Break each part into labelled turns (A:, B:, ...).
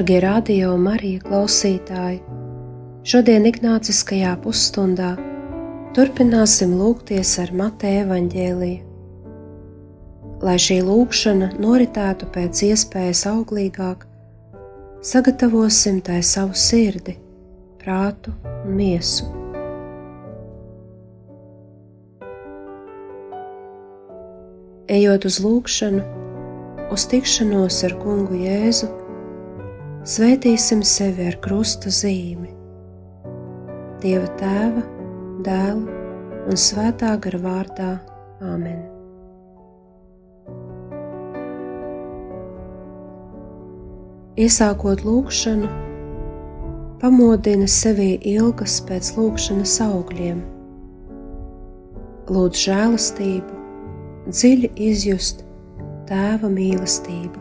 A: Dārgie radio Marija klausītāji! Šodien Ignāciskajā pusstundā turpināsim lūgties ar Mateja evaņģēliju. Lai šī lūkšana noritētu pēc iespējas auglīgāk, sagatavosim tai savu sirdi, prātu un miesu. Ejot uz lūgšanu, uz tikšanos ar kungu Jēzu, Svētīsim sevi ar krusta zīmi. Dieva tēva, dēla un svētā gara vārdā Āmen. Iesākot lūgšanu, pamodina sevi ilgas pēc lūgšanas augļiem. Lūdz žēlastību, dziļi izjust tēva mīlestību.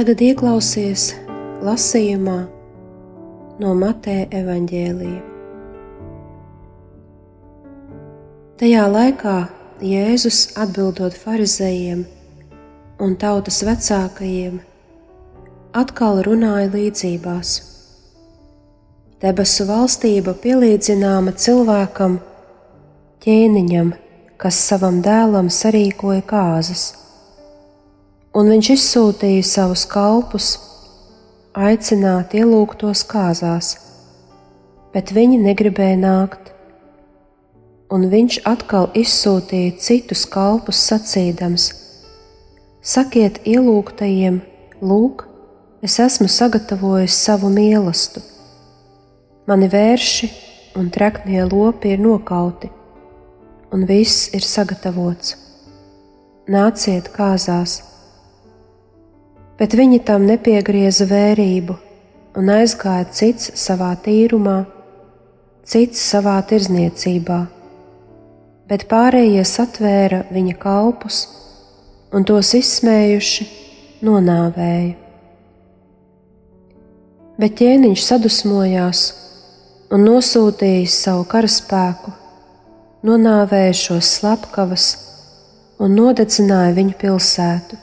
A: Tagad ieklausies lasījumā no Mateja evaņģēlija. Tajā laikā Jēzus atbildot farizējiem un tautas vecākajiem, atkal runāja līdzībās. Debesu valstība pielīdzināma cilvēkam, ķēniņam, kas savam dēlam sarīkoja kāzas un viņš izsūtīja savus kalpus, aicināt ielūgtos kāzās, bet viņi negribēja nākt. Un viņš atkal izsūtīja citus kalpus sacīdams: Sakiet ielūgtajiem, lūk, es esmu sagatavojis savu mīlestību. Mani vērši un treknie lopi ir nokauti, un viss ir sagatavots. Nāciet kāzās! Bet viņi tam nepiegrieza vērību un aizgāja cits savā tīrumā, cits savā tirzniecībā, bet pārējie satvēra viņa kalpus un tos izsmējuši nonāvēja. Bet ķēniņš sadusmojās un nosūtījis savu karaspēku, nonāvēja šos slepkavas un nodedzināja viņu pilsētu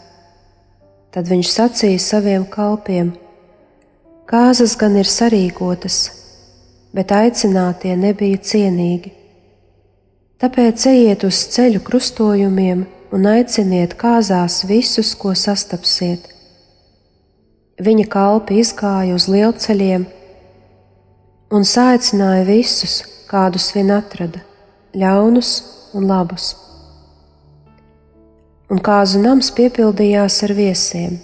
A: Tad viņš sacīja saviem kalpiem: Kāzas gan ir sarīkotas, bet aicinātie nebija cienīgi. Tāpēc ejiet uz ceļu krustojumiem un aiciniet kāzās visus, ko sastapsiet. Viņa kalpi izgāja uz lielceļiem un saicināja visus, kādus vien atrada, ļaunus un labus un kāzu nams piepildījās ar viesiem.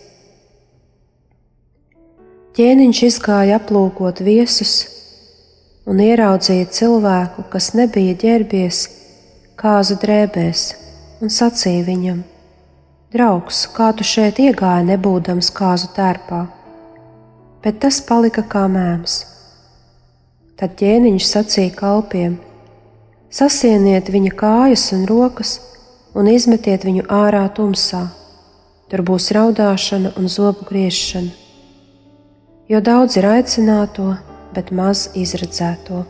A: Ķēniņš izgāja aplūkot viesus un ieraudzīja cilvēku, kas nebija ģērbies kāzu drēbēs, un sacīja viņam: Draugs, kā tu šeit iegāji, nebūdams kāzu tērpā? Bet tas palika kā mēms. Tad ķēniņš sacīja kalpiem: Sasieniet viņa kājas un rokas, un izmetiet viņu ārā tumsā. Tur būs raudāšana un zobu griešana. Jo daudz ir aicināto, bet maz izredzēto.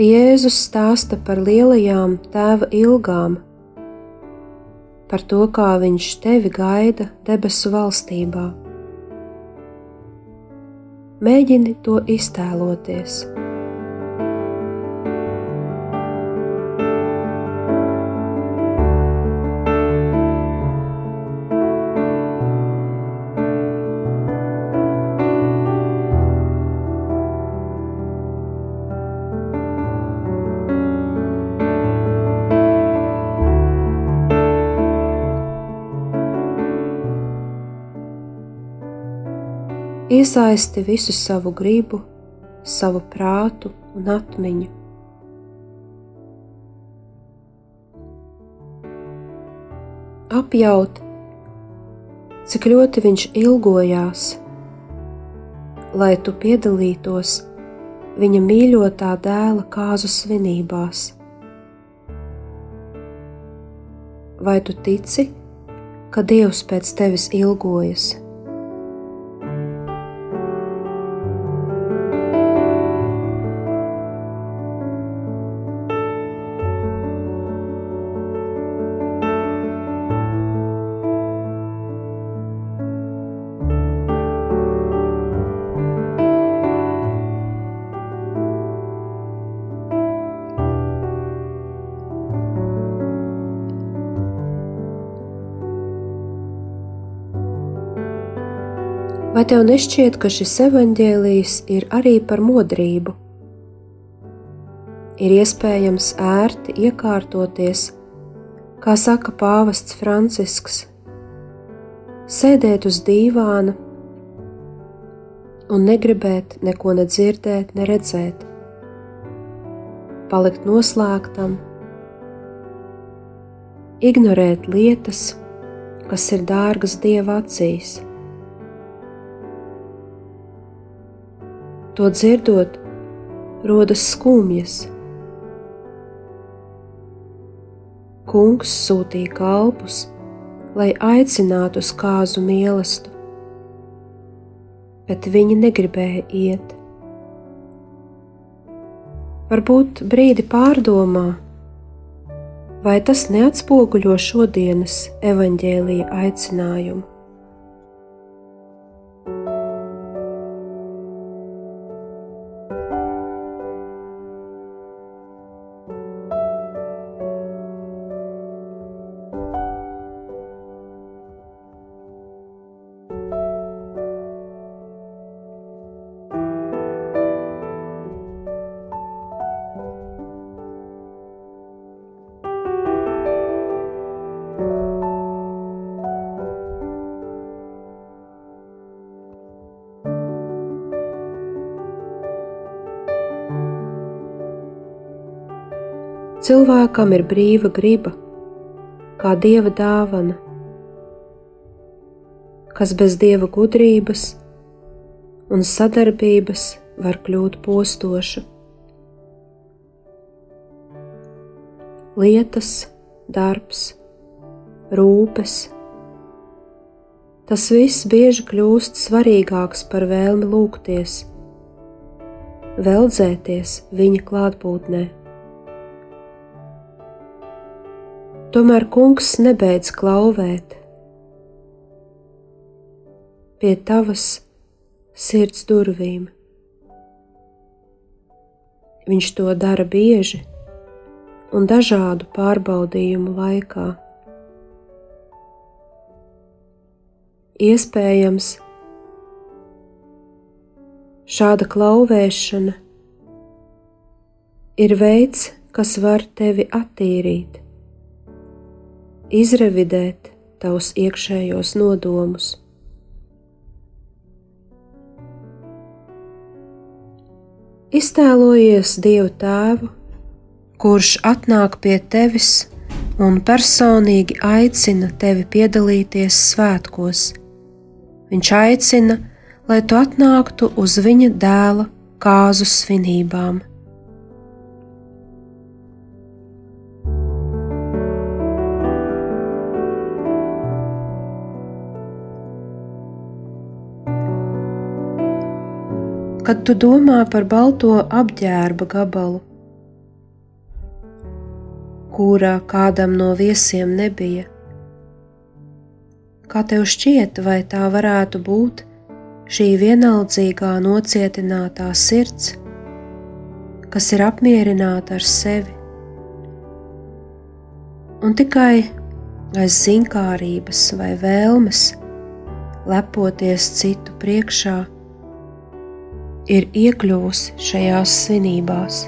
A: Jēzus stāsta par lielajām tēva ilgām, par to, kā viņš tevi gaida debesu valstībā. Mēģini to iztēloties. Iesaisti visu savu gribu, savu prātu un atmiņu. Apjaut, cik ļoti viņš ilgojās, lai tu piedalītos viņa mīļotā dēla kāzu svinībās. Vai tu tici, ka Dievs pēc tevis ilgojas? Vai tev nešķiet, ka šis evaņģēlijs ir arī par modrību? Ir iespējams ērti iekārtoties, kā saka pāvests Francisks, sēdēt uz dīvāna un negribēt neko nedzirdēt, neredzēt, palikt noslēgtam, ignorēt lietas, kas ir dārgas dieva acīs To dzirdot, rodas skumjas. Kungs sūtīja kalpus, lai aicinātu uz kāzu mīlestību, bet viņi negribēja iet. Varbūt brīdi pārdomā, vai tas neatspoguļo šodienas evaņģēlīja aicinājumu. Cilvēkam ir brīva griba, kā dieva dāvana, kas bez dieva gudrības un sadarbības var kļūt postoša. Lietas, darbs, rūpes. Tas viss bieži kļūst svarīgāks par vēlmi lūgties, veldzēties viņa klātbūtnē. Tomēr kungs nebeidz klauvēt pie tavas sirds durvīm. Viņš to dara bieži un dažādu pārbaudījumu laikā. Iespējams, šāda klauvēšana ir veids, kas var tevi attīrīt izrevidēt tavus iekšējos nodomus. Iztēlojies Dievu Tēvu, kurš atnāk pie tevis un personīgi aicina tevi piedalīties svētkos. Viņš aicina, lai tu atnāktu uz viņa dēla kāzu svinībām. Kad tu domā par balto apģērba gabalu, kura kādam no viesiem nebija. Kā tev šķiet, vai tā varētu būt šī vienaldzīgā nocietinātā sirds, kas ir apmierināta ar sevi? Un tikai aiz zinkārības vai vēlmes lepoties citu priekšā, ir iekļuvusi šajās svinībās.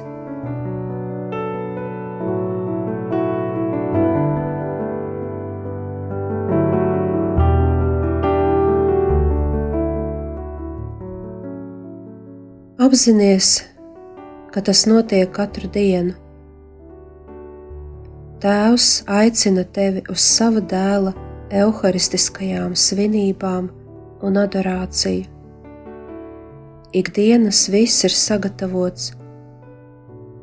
A: Apzinies, ka tas notiek katru dienu. Tēvs aicina tevi uz sava dēla evaharistiskajām svinībām un adorāciju. Ikdienas viss ir sagatavots,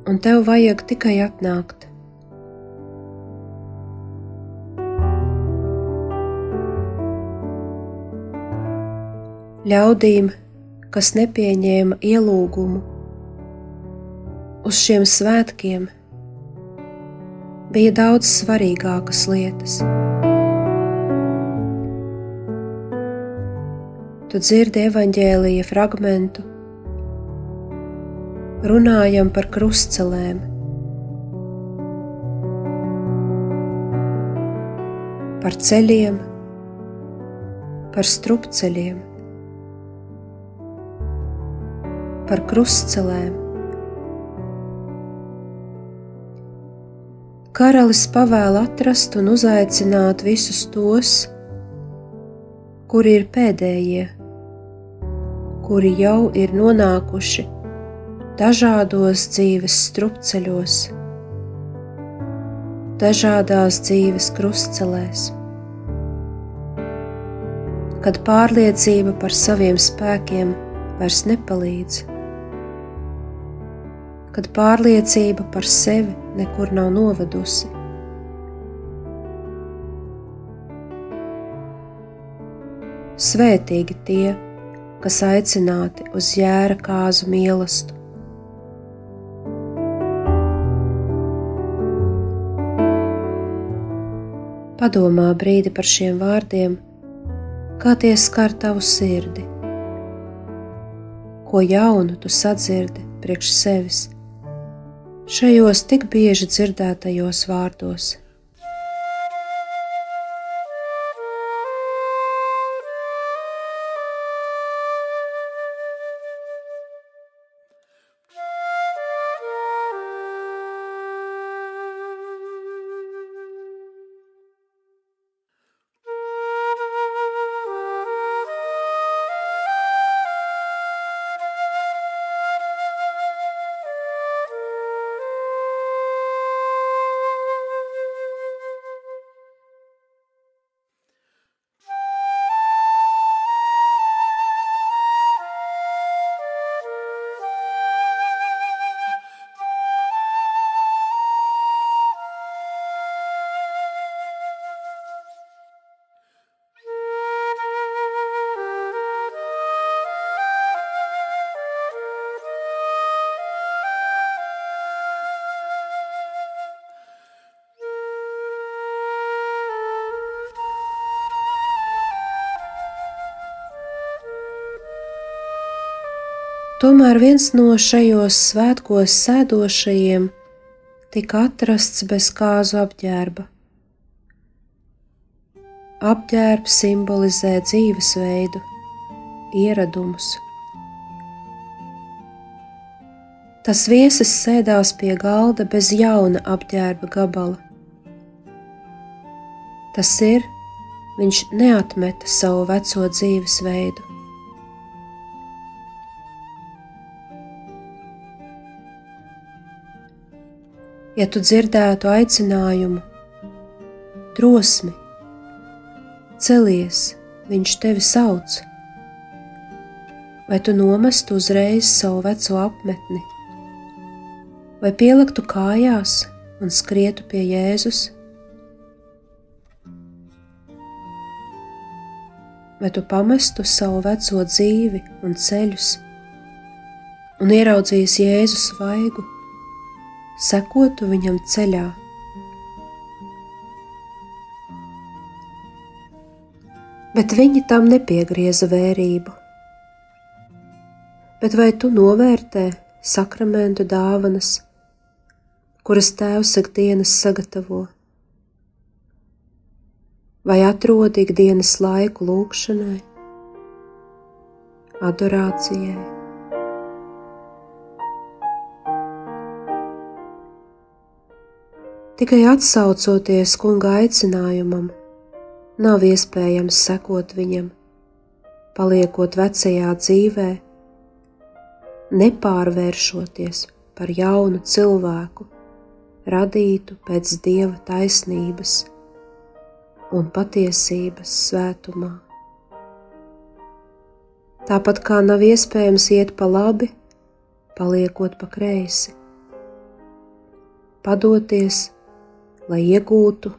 A: un tev vajag tikai atnākt. Ļaudīm, kas nepieņēma ielūgumu, uz šiem svētkiem bija daudz svarīgākas lietas. Tu dzirdi evaņģēlīja fragmentu, runājam par krustcelēm, par ceļiem, par strupceļiem, par krustcelēm. Karalis pavēl atrast un uzaicināt visus tos, kuri ir pēdējie kuri jau ir nonākuši dažādos dzīves strupceļos, dažādās dzīves krustcelēs. Kad pārliecība par saviem spēkiem vairs nepalīdz, kad pārliecība par sevi nekur nav novedusi. Svētīgi tie, kas aicināti uz jēra kāzu mīlestību. Padomā brīdi par šiem vārdiem, kā tie skar tavu sirdi, ko jaunu tu sadzirdi priekš sevis šajos tik bieži dzirdētajos vārdos. Tomēr viens no šajos svētkos sēdošajiem tika atrasts bez kāzu apģērba. Apģērbs simbolizē dzīvesveidu, ieradumus. Tas viesis sēdās pie galda bez jauna apģērba gabala. Tas ir, viņš neatmeta savu veco dzīvesveidu. Ja tu dzirdētu aicinājumu, drosmi, celies, viņš tevi sauc, vai tu nomestu uzreiz savu veco apmetni, vai pieliktu kājās un skrietu pie Jēzus, vai tu pamestu savu veco dzīvi un ceļus un ieraudzīsi Jēzus svaigu sekotu viņam ceļā. Bet viņi tam nepiegrieza vērību. Bet vai tu novērtē sakramentu dāvanas, kuras tēvs ik dienas sagatavo? Vai atrodi ikdienas laiku lūkšanai, adorācijai? Tikai atsaucoties kunga aicinājumam, nav iespējams sekot viņam, paliekot vecajā dzīvē, nepārvēršoties par jaunu cilvēku, radītu pēc dieva taisnības un patiesības svētumā. Tāpat kā nav iespējams iet pa labi, paliekot pa kreisi, padoties lai iegūtu,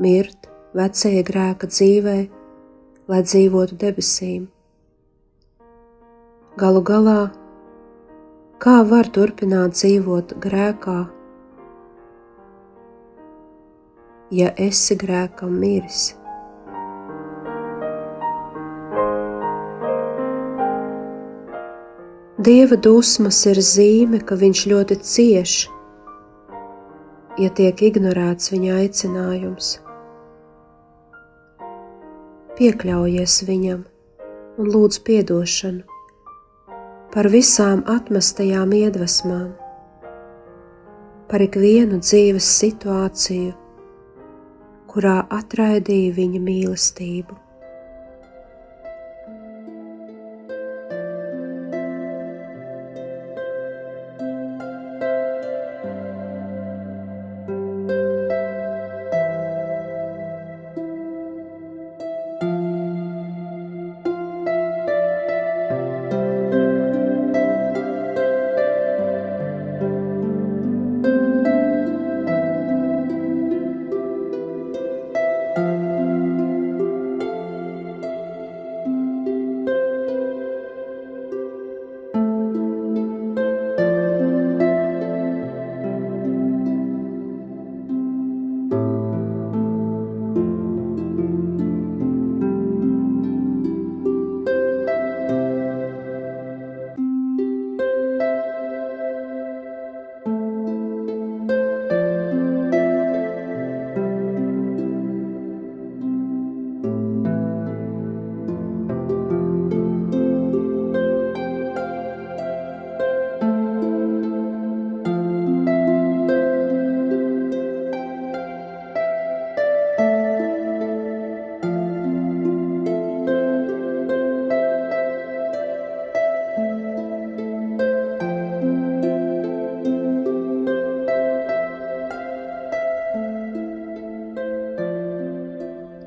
A: mirt vecajā grēka dzīvē, lai dzīvotu debesīm. Galu galā, kā var turpināt dzīvot grēkā, ja esi grēkam miris? Dieva dusmas ir zīme, ka viņš ļoti cieši ja tiek ignorēts viņa aicinājums. Piekļaujies viņam un lūdz atdošanu par visām atmestajām iedvesmām, par ikvienu dzīves situāciju, kurā atraidīja viņa mīlestību.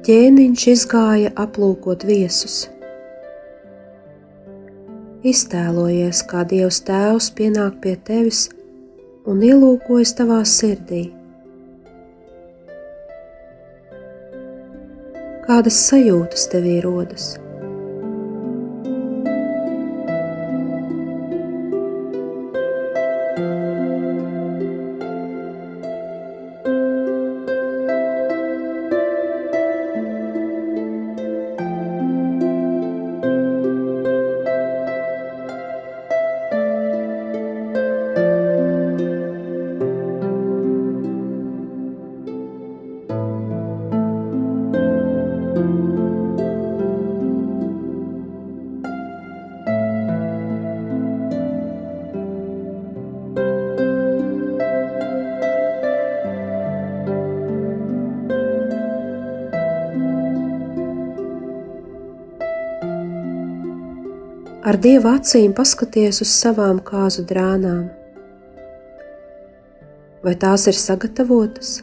A: Ķēniņš izgāja aplūkot viesus. Iztēlojies, kā Dievs Tēvs pienāk pie tevis un ielūkojas tavā sirdī. Kādas sajūtas tevī rodas? Dieva acīm paskaties uz savām kāzu drānām. Vai tās ir sagatavotas,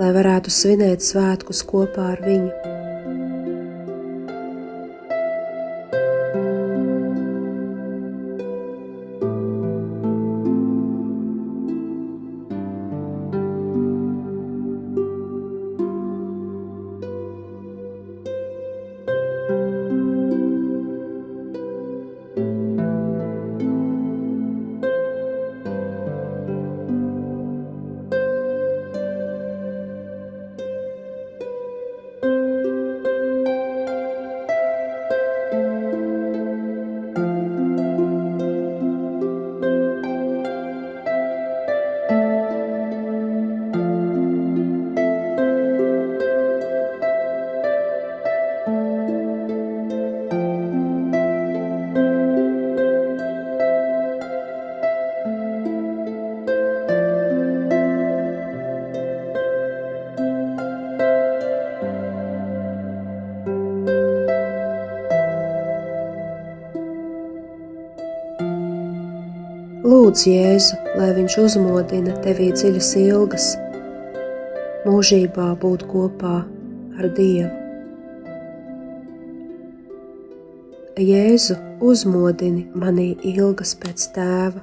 A: lai varētu svinēt svētkus kopā ar viņu? Lūdz Jēzu, lai viņš uzmodina tevī dziļas ilgas, mūžībā būt kopā ar Dievu. Jēzu uzmodini manī ilgas pēc tēva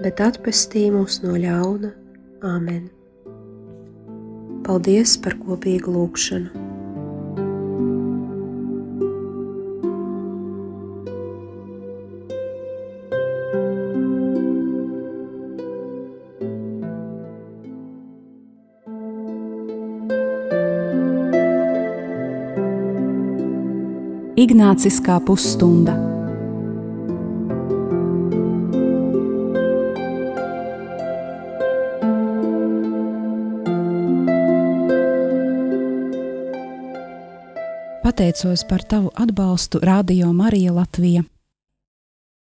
A: bet atpestī mūs no ļauna. Āmen! Paldies par kopīgu lūgšanu!
B: Ignāciskā pusstunda. Pateicos par tavu atbalstu Radio Marija Latvija.